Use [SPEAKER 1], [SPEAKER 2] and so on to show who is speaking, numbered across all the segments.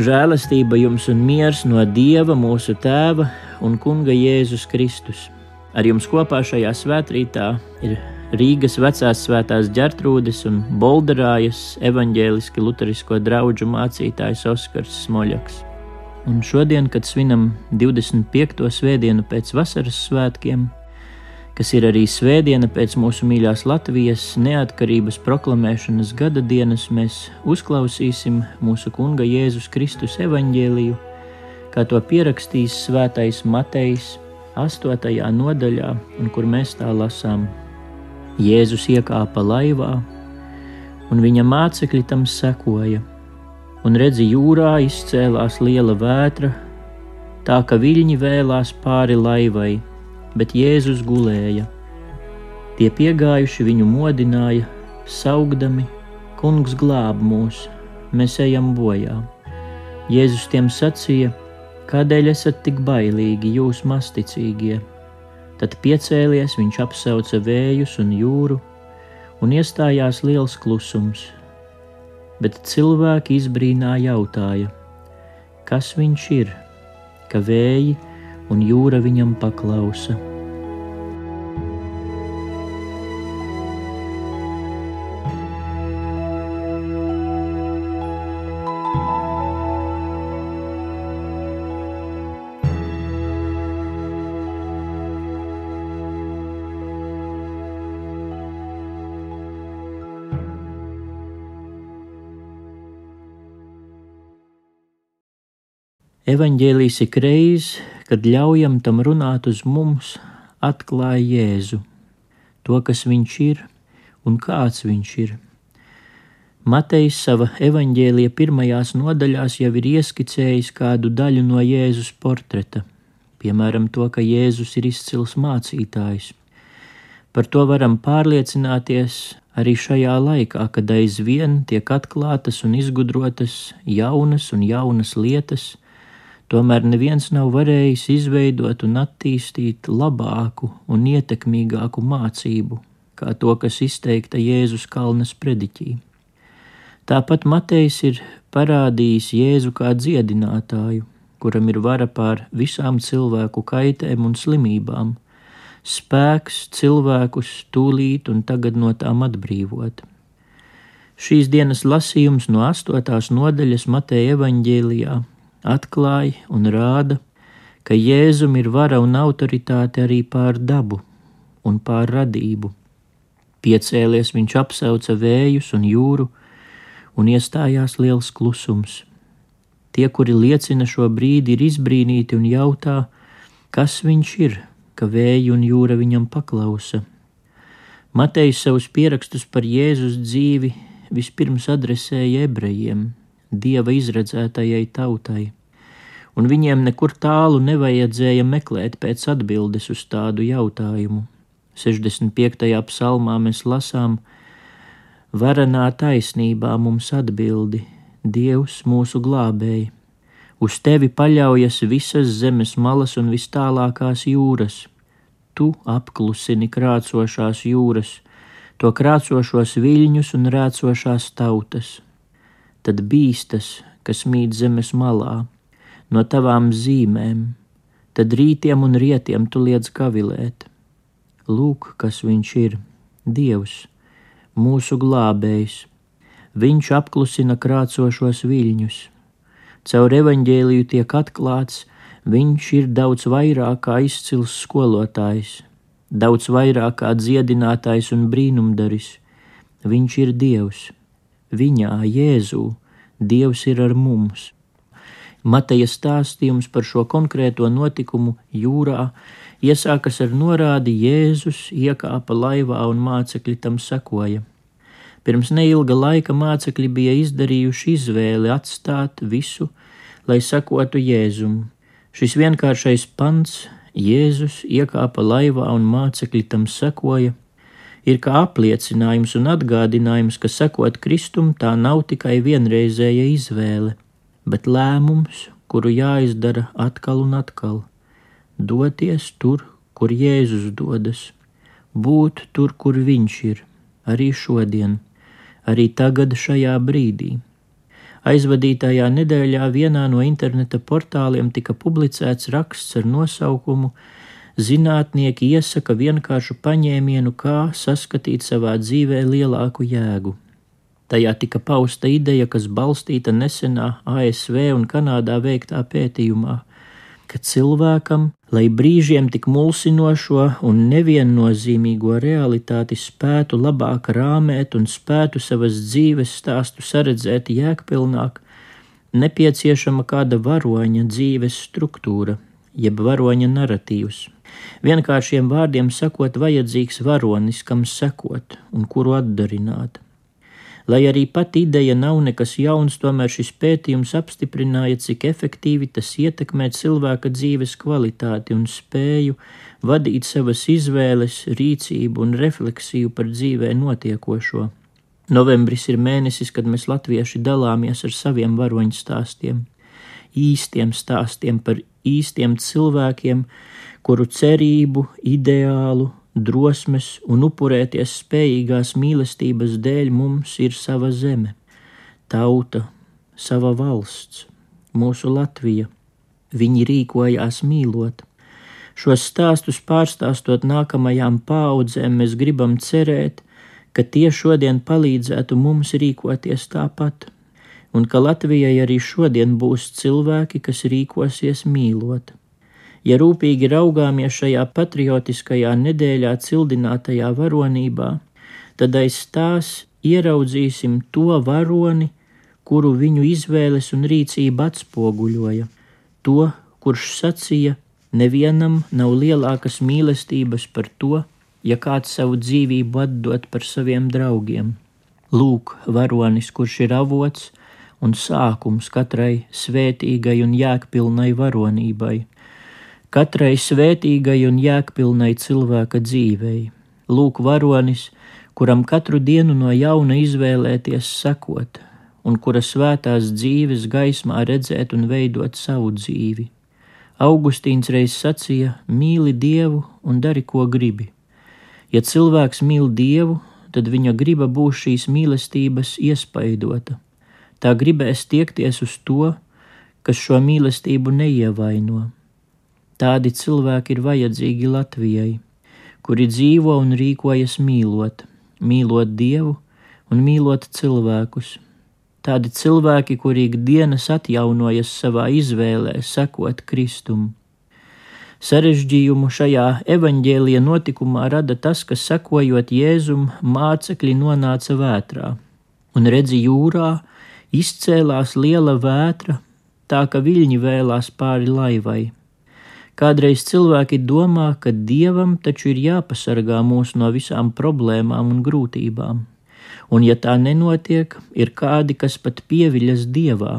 [SPEAKER 1] Žēlastība jums un miers no Dieva, mūsu Tēva un Kunga Jēzus Kristus. Ar jums kopā šajā svētkrītā ir Rīgas vecās svētās ģertrūdes un Bolderājas evaņģēliski luterisko draugu mācītājs Oskars Smoļaks. Un šodien, kad svinam 25. svētdienu pēc vasaras svētkiem, kas ir arī svētdiena pēc mūsu mīļās Latvijas neatkarības proklamēšanas gada dienas, mēs uzklausīsim mūsu Kunga Jēzus Kristus evaņģēliju, kā to pierakstīs Svētais Matejs 8. nodaļā, un kur mēs tā lasām. Jēzus iekāpa laivā, un viņa mācekļi tam sekoja, un redzi jūrā izcēlās liela vētra, tā ka viļņi vēlās pāri laivai bet Jēzus gulēja. Tie piegājuši viņu modināja, saugdami: Kungs glāb mūs, mēs ejam bojā. Jēzus tiem sacīja: Kādēļ esat tik bailīgi, jūs masticīgie? Tad piecēlies, viņš apsauca vējus un jūru, un iestājās liels klusums. Bet cilvēki izbrīnā jautāja, kas viņš ir, ka vēji un jūra viņam paklausa. Evanģēlīs ik reiz, kad ļaujam tam runāt uz mums, atklāja Jēzu, to, kas viņš ir un kāds viņš ir. Matejs sava evaņģēlija pirmajās nodaļās jau ir ieskicējis kādu daļu no Jēzus portreta, piemēram, to, ka Jēzus ir izcils mācītājs. Par to varam pārliecināties arī šajā laikā, kad aizvien tiek atklātas un izgudrotas jaunas un jaunas lietas, Tomēr neviens nav varējis izveidot un attīstīt labāku un ietekmīgāku mācību, kā to, kas izteikta Jēzus kalnas prediķī. Tāpat Matejs ir parādījis Jēzu kā dziedinātāju, kuram ir vara pār visām cilvēku kaitēm un slimībām, spēks cilvēkus tūlīt un tagad no tām atbrīvot. Šīs dienas lasījums no 8. nodaļas Mateja evaņģēlijā atklāja un rāda, ka Jēzum ir vara un autoritāte arī pār dabu un pār radību. Piecēlies viņš apsauca vējus un jūru, un iestājās liels klusums. Tie, kuri liecina šo brīdi, ir izbrīnīti un jautā, kas viņš ir, ka vēja un jūra viņam paklausa. Matejs savus pierakstus par Jēzus dzīvi vispirms adresēja ebrejiem, dieva izredzētajai tautai, un viņiem nekur tālu nevajadzēja meklēt pēc atbildes uz tādu jautājumu. 65. psalmā mēs lasām: Varenā taisnībā mums atbildi, Dievs mūsu glābēji. Uz tevi paļaujas visas zemes malas un vis tālākās jūras. Tu apklusini krācošās jūras, to krācošos viļņus un rēcošās tautas tad bīstas, kas mīt zemes malā, no tavām zīmēm, tad rītiem un rietiem tu liedz kavilēt. Lūk, kas viņš ir, Dievs, mūsu glābējs. Viņš apklusina krācošos viļņus. Caur evaņģēliju tiek atklāts, viņš ir daudz vairāk kā izcils skolotājs, daudz vairāk kā dziedinātājs un brīnumdaris. Viņš ir Dievs Viņā, Jēzū, Dievs ir ar mums. Mateja stāstījums par šo konkrēto notikumu jūrā iesākas ar norādi Jēzus iekāpa laivā un mācekļi tam sekoja. Pirms neilga laika mācekļi bija izdarījuši izvēli atstāt visu, lai sekotu Jēzum. Šis vienkāršais pants Jēzus iekāpa laivā un mācekļi tam sekoja, ir kā apliecinājums un atgādinājums, ka sekot Kristum tā nav tikai vienreizēja izvēle, bet lēmums, kuru jāizdara atkal un atkal. Doties tur, kur Jēzus dodas, būt tur, kur Viņš ir, arī šodien, arī tagad, šajā brīdī. Aizvadītajā nedēļā vienā no interneta portāliem tika publicēts raksts ar nosaukumu Zinātnieki iesaka vienkāršu paņēmienu, kā saskatīt savā dzīvē lielāku jēgu. Tajā tika pausta ideja, kas balstīta nesenā ASV un Kanādā veiktā pētījumā, ka cilvēkam, lai brīžiem tik mulsinošo un neviennozīmīgo realitāti spētu labāk rāmēt un spētu savas dzīves stāstu saredzēt jēgpilnāk, nepieciešama kāda varoņa dzīves struktūra, jeb varoņa narratīvs. Vienkāršiem vārdiem sakot, vajadzīgs varonis, kam sekot un kuru atdarināt. Lai arī pat ideja nav nekas jauns, tomēr šis pētījums apstiprināja, cik efektīvi tas ietekmē cilvēka dzīves kvalitāti un spēju vadīt savas izvēles, rīcību un refleksiju par dzīvē notiekošo. Novembris ir mēnesis, kad mēs latvieši dalāmies ar saviem varoņu stāstiem, īstiem stāstiem par īstiem cilvēkiem, kuru cerību, ideālu, drosmes un upurēties spējīgās mīlestības dēļ mums ir sava zeme, tauta, sava valsts, mūsu Latvija. Viņi rīkojās mīlot. Šos stāstus pārstāstot nākamajām paudzēm, mēs gribam cerēt, ka tie šodien palīdzētu mums rīkoties tāpat, un ka Latvijai arī šodien būs cilvēki, kas rīkosies mīlot. Ja rūpīgi raugāmies šajā patriotiskajā nedēļā cildinātajā varonībā, tad aiz tās ieraudzīsim to varoni, kuru viņu izvēles un rīcība atspoguļoja, to, kurš sacīja, nevienam nav lielākas mīlestības par to, ja kāds savu dzīvību atdot par saviem draugiem. Lūk, varonis, kurš ir avots un sākums katrai svētīgai un jēgpilnai varonībai, katrai svētīgai un jēgpilnai cilvēka dzīvei. Lūk, varonis, kuram katru dienu no jauna izvēlēties sekot, un kura svētās dzīves gaismā redzēt un veidot savu dzīvi. Augustīns reiz sacīja: mīli Dievu un dari, ko gribi. Ja cilvēks mīl Dievu, tad viņa griba būs šīs mīlestības iespaidota. Tā gribēs tiekties uz to, kas šo mīlestību neievaino Tādi cilvēki ir vajadzīgi Latvijai, kuri dzīvo un rīkojas mīlot, mīlot Dievu un mīlot cilvēkus. Tādi cilvēki, kuri ikdienas atjaunojas savā izvēlē, sekot Kristum. Sarežģījumu šajā evaņģēlīja notikumā rada tas, ka sekojot Jēzum, mācekļi nonāca vētrā, un redzi jūrā izcēlās liela vētra, tā ka viļņi vēlās pāri laivai. Kādreiz cilvēki domā, ka dievam taču ir jāpasargā mūs no visām problēmām un grūtībām, un ja tā nenotiek, ir kādi, kas pat pieviļas dievā.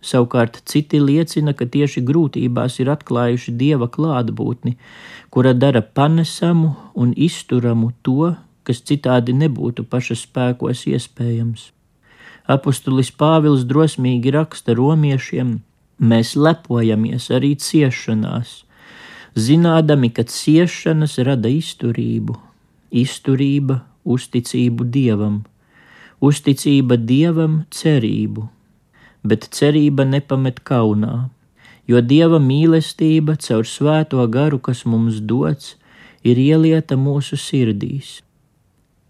[SPEAKER 1] Savukārt citi liecina, ka tieši grūtībās ir atklājuši dieva klātbūtni, kura dara panesamu un izturamu to, kas citādi nebūtu paša spēkos iespējams. Apostulis Pāvils drosmīgi raksta romiešiem, Mēs lepojamies arī ciešanās, zinādami, ka ciešanas rada izturību, izturība uzticību dievam, uzticība dievam cerību, bet cerība nepamet kaunā, jo dieva mīlestība caur svēto garu, kas mums dots, ir ielieta mūsu sirdīs.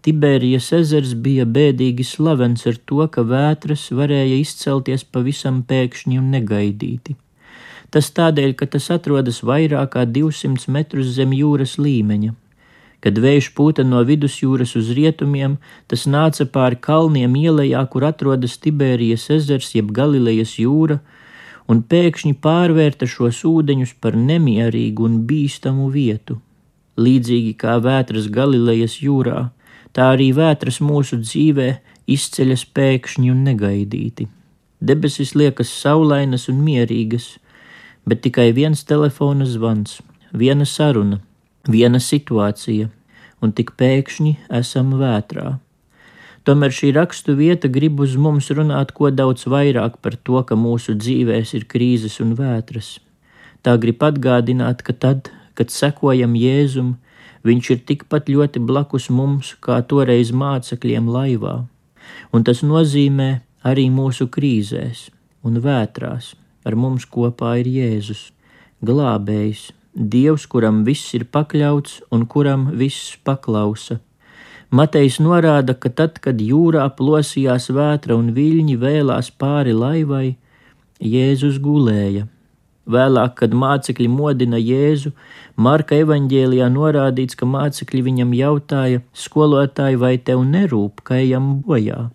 [SPEAKER 1] Tibērijas ezers bija bēdīgi slavens ar to, ka vētras varēja izcelties pavisam pēkšņi un negaidīti. Tas tādēļ, ka tas atrodas vairāk kā 200 metrus zem jūras līmeņa. Kad vējš pūta no vidusjūras uz rietumiem, tas nāca pāri kalniem ielējā, kur atrodas Tibērijas ezers jeb Galilejas jūra, un pēkšņi pārvērta šos ūdeņus par nemierīgu un bīstamu vietu. Līdzīgi kā vētras Galilejas jūrā, tā arī vētras mūsu dzīvē izceļas pēkšņi un negaidīti. Debesis liekas saulainas un mierīgas, bet tikai viens telefona zvans, viena saruna, viena situācija, un tik pēkšņi esam vētrā. Tomēr šī rakstu vieta grib uz mums runāt ko daudz vairāk par to, ka mūsu dzīvēs ir krīzes un vētras. Tā grib atgādināt, ka tad, kad sekojam Jēzum, Viņš ir tikpat ļoti blakus mums, kā toreiz mācekļiem laivā, un tas nozīmē arī mūsu krīzēs un vētrās. Ar mums kopā ir Jēzus, glābējs, Dievs, kuram viss ir pakļauts un kuram viss paklausa. Matejs norāda, ka tad, kad jūrā plosījās vētra un viļņi vēlās pāri laivai, Jēzus gulēja. Vēlāk, kad mācekļi modina Jēzu, Marka evanģēlijā norādīts, ka mācekļi viņam jautāja: Skolotāji, vai tev nerūp, ka ejam bojā?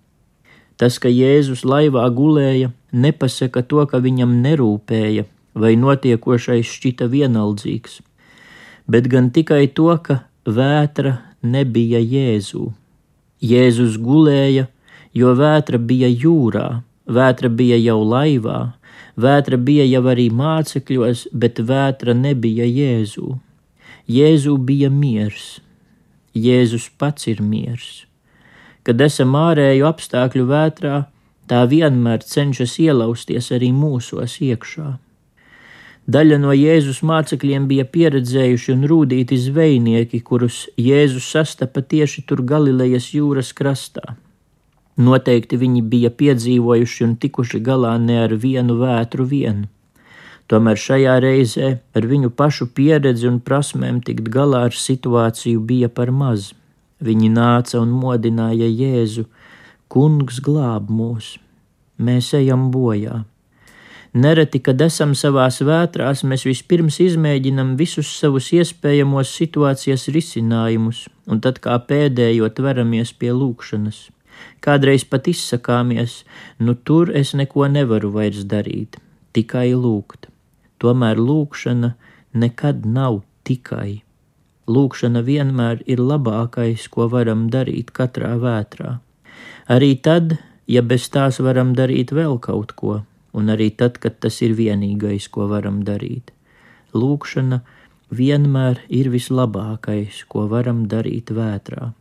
[SPEAKER 1] Tas, ka Jēzus laivā gulēja, nepasaka to, ka viņam nerūpēja, vai notiekošais šķita vienaldzīgs, bet gan tikai to, ka vētra nebija Jēzū. Jēzus gulēja, jo vētra bija jūrā, vētra bija jau laivā, vētra bija jau arī mācekļos, bet vētra nebija Jēzū. Jēzū bija miers, Jēzus pats ir miers. Kad esam ārēju apstākļu vētrā, tā vienmēr cenšas ielausties arī mūsos iekšā. Daļa no Jēzus mācekļiem bija pieredzējuši un rūtīti zvejnieki, kurus Jēzus sastapa tieši tur Galilejas jūras krastā. Noteikti viņi bija piedzīvojuši un tikuši galā ne ar vienu vētru vienu. Tomēr šajā reizē ar viņu pašu pieredzi un prasmēm tikt galā ar situāciju bija par maz. Viņi nāca un modināja Jēzu: Kungs glāb mūs, mēs ejam bojā! Nereti, kad esam savās vētrās, mēs vispirms izmēģinam visus savus iespējamos situācijas risinājumus, un tad kā pēdējo tveramies pie lūkšanas. Kādreiz pat izsakāmies, nu tur es neko nevaru vairs darīt, tikai lūgt. Tomēr lūkšana nekad nav tikai. Lūkšana vienmēr ir labākais, ko varam darīt katrā vētrā. Arī tad, ja bez tās varam darīt vēl kaut ko un arī tad, kad tas ir vienīgais, ko varam darīt. Lūkšana vienmēr ir vislabākais, ko varam darīt vētrā.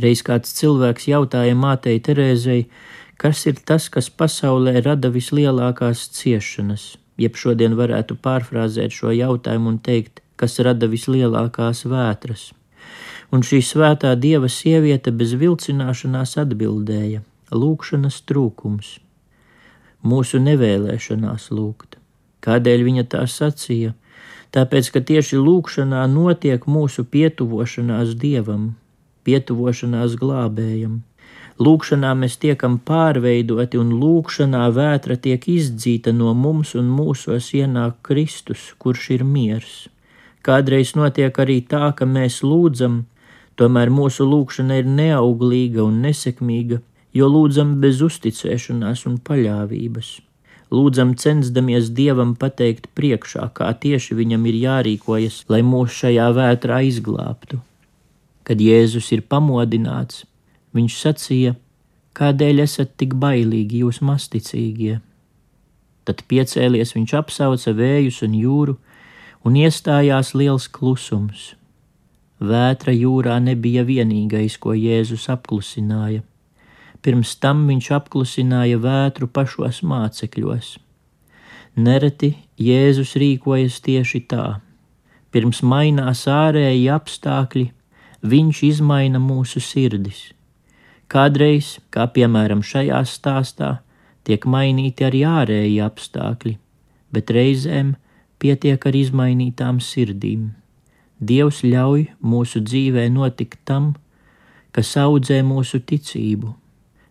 [SPEAKER 1] Reiz kāds cilvēks jautāja mātei Terēzei, kas ir tas, kas pasaulē rada vislielākās ciešanas, jeb šodien varētu pārfrāzēt šo jautājumu un teikt, kas rada vislielākās vētras. Un šī svētā dieva sieviete bez vilcināšanās atbildēja: Lūkšanas trūkums mūsu nevēlēšanās lūgt. Kādēļ viņa tā sacīja? Tāpēc, ka tieši lūkšanā notiek mūsu pietuvošanās dievam, pietuvošanās glābējam. Lūkšanā mēs tiekam pārveidoti, un lūkšanā vētra tiek izdzīta no mums, un mūsos ienāk Kristus, kurš ir miers. Kādreiz notiek arī tā, ka mēs lūdzam, tomēr mūsu lūkšana ir neauglīga un nesekmīga, jo lūdzam bez uzticēšanās un paļāvības. Lūdzam, censdamies Dievam pateikt priekšā, kā tieši viņam ir jārīkojas, lai mūs šajā vētrā izglābtu. Kad Jēzus ir pamodināts, viņš sacīja: Kādēļ esat tik bailīgi, jūs masticīgie? Tad piecēlies viņš apsauca vējus un jūru, un iestājās liels klusums. Vētra jūrā nebija vienīgais, ko Jēzus apklusināja pirms tam viņš apklusināja vētru pašos mācekļos. Nereti Jēzus rīkojas tieši tā. Pirms mainās ārēji apstākļi, viņš izmaina mūsu sirdis. Kādreiz, kā piemēram šajā stāstā, tiek mainīti arī ārēji apstākļi, bet reizēm pietiek ar izmainītām sirdīm. Dievs ļauj mūsu dzīvē notikt tam, kas audzē mūsu ticību,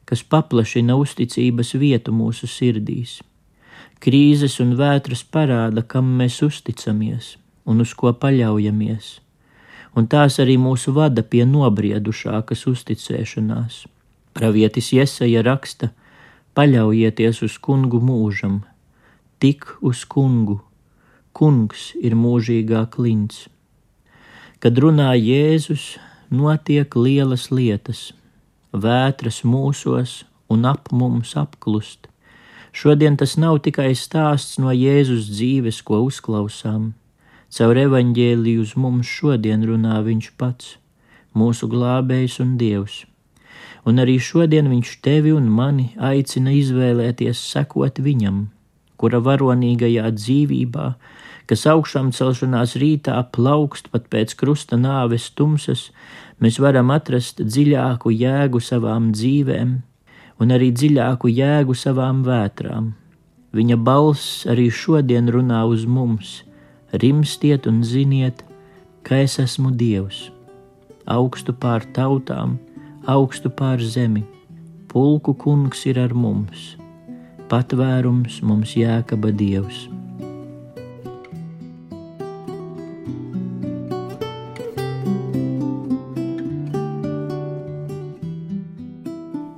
[SPEAKER 1] kas paplašina uzticības vietu mūsu sirdīs. Krīzes un vētras parāda, kam mēs uzticamies un uz ko paļaujamies, un tās arī mūsu vada pie nobriedušākas uzticēšanās. Pravietis Iesaja raksta: Paļaujieties uz kungu mūžam, tik uz kungu, kungs ir mūžīgā klints. Kad runā Jēzus, notiek lielas lietas vētras mūsos un ap mums apklust. Šodien tas nav tikai stāsts no Jēzus dzīves, ko uzklausām. Caur evaņģēliju uz mums šodien runā Viņš pats, mūsu glābējs un Dievs. Un arī šodien Viņš tevi un mani aicina izvēlēties sekot Viņam, kura varonīgajā dzīvībā, kas augšām celšanās rītā plaukst pat pēc krusta nāves tumsas, mēs varam atrast dziļāku jēgu savām dzīvēm un arī dziļāku jēgu savām vētrām. Viņa balss arī šodien runā uz mums: Rimstiet un ziniet, ka es esmu Dievs, augstu pār tautām, augstu pār zemi. Pulku kungs ir ar mums, patvērums mums jēkaba Dievs.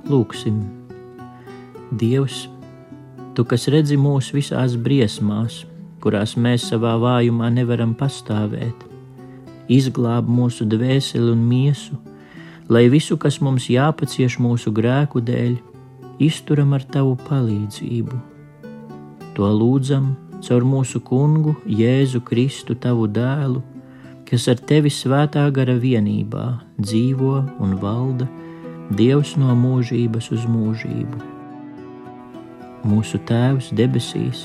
[SPEAKER 1] Lūksim, Dievs, Tu, kas redzi mūs visās briesmās, kurās mēs savā vājumā nevaram pastāvēt, izglāb mūsu dvēseli un miesu, lai visu, kas mums jāpacieš mūsu grēku dēļ, izturam ar tavu palīdzību. To lūdzam caur mūsu kungu Jēzu Kristu, tavu dēlu, kas ar tevi svētā gara vienībā dzīvo un valda Dievs no mūžības uz mūžību. Mūsu Tēvs debesīs,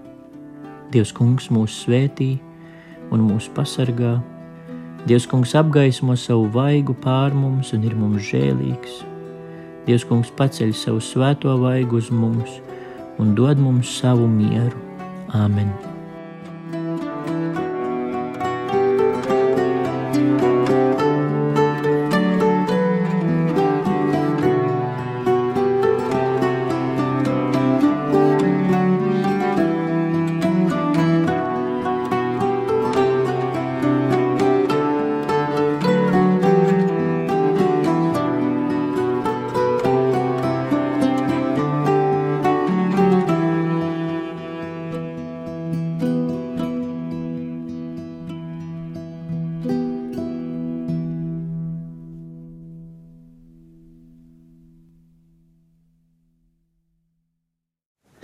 [SPEAKER 1] Dievs Kungs mūs svētīja! un mūs pasargā. Dievs kungs apgaismo savu vaigu pār mums un ir mums žēlīgs. Dievs kungs paceļ savu svēto vaigu uz mums un dod mums savu mieru. Āmen!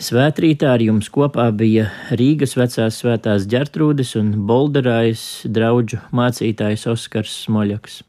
[SPEAKER 1] Svētrītā ar jums kopā bija Rīgas vecās svētās ģertrūdes un Bolderājas draugu mācītājs Oskars Smoļaks.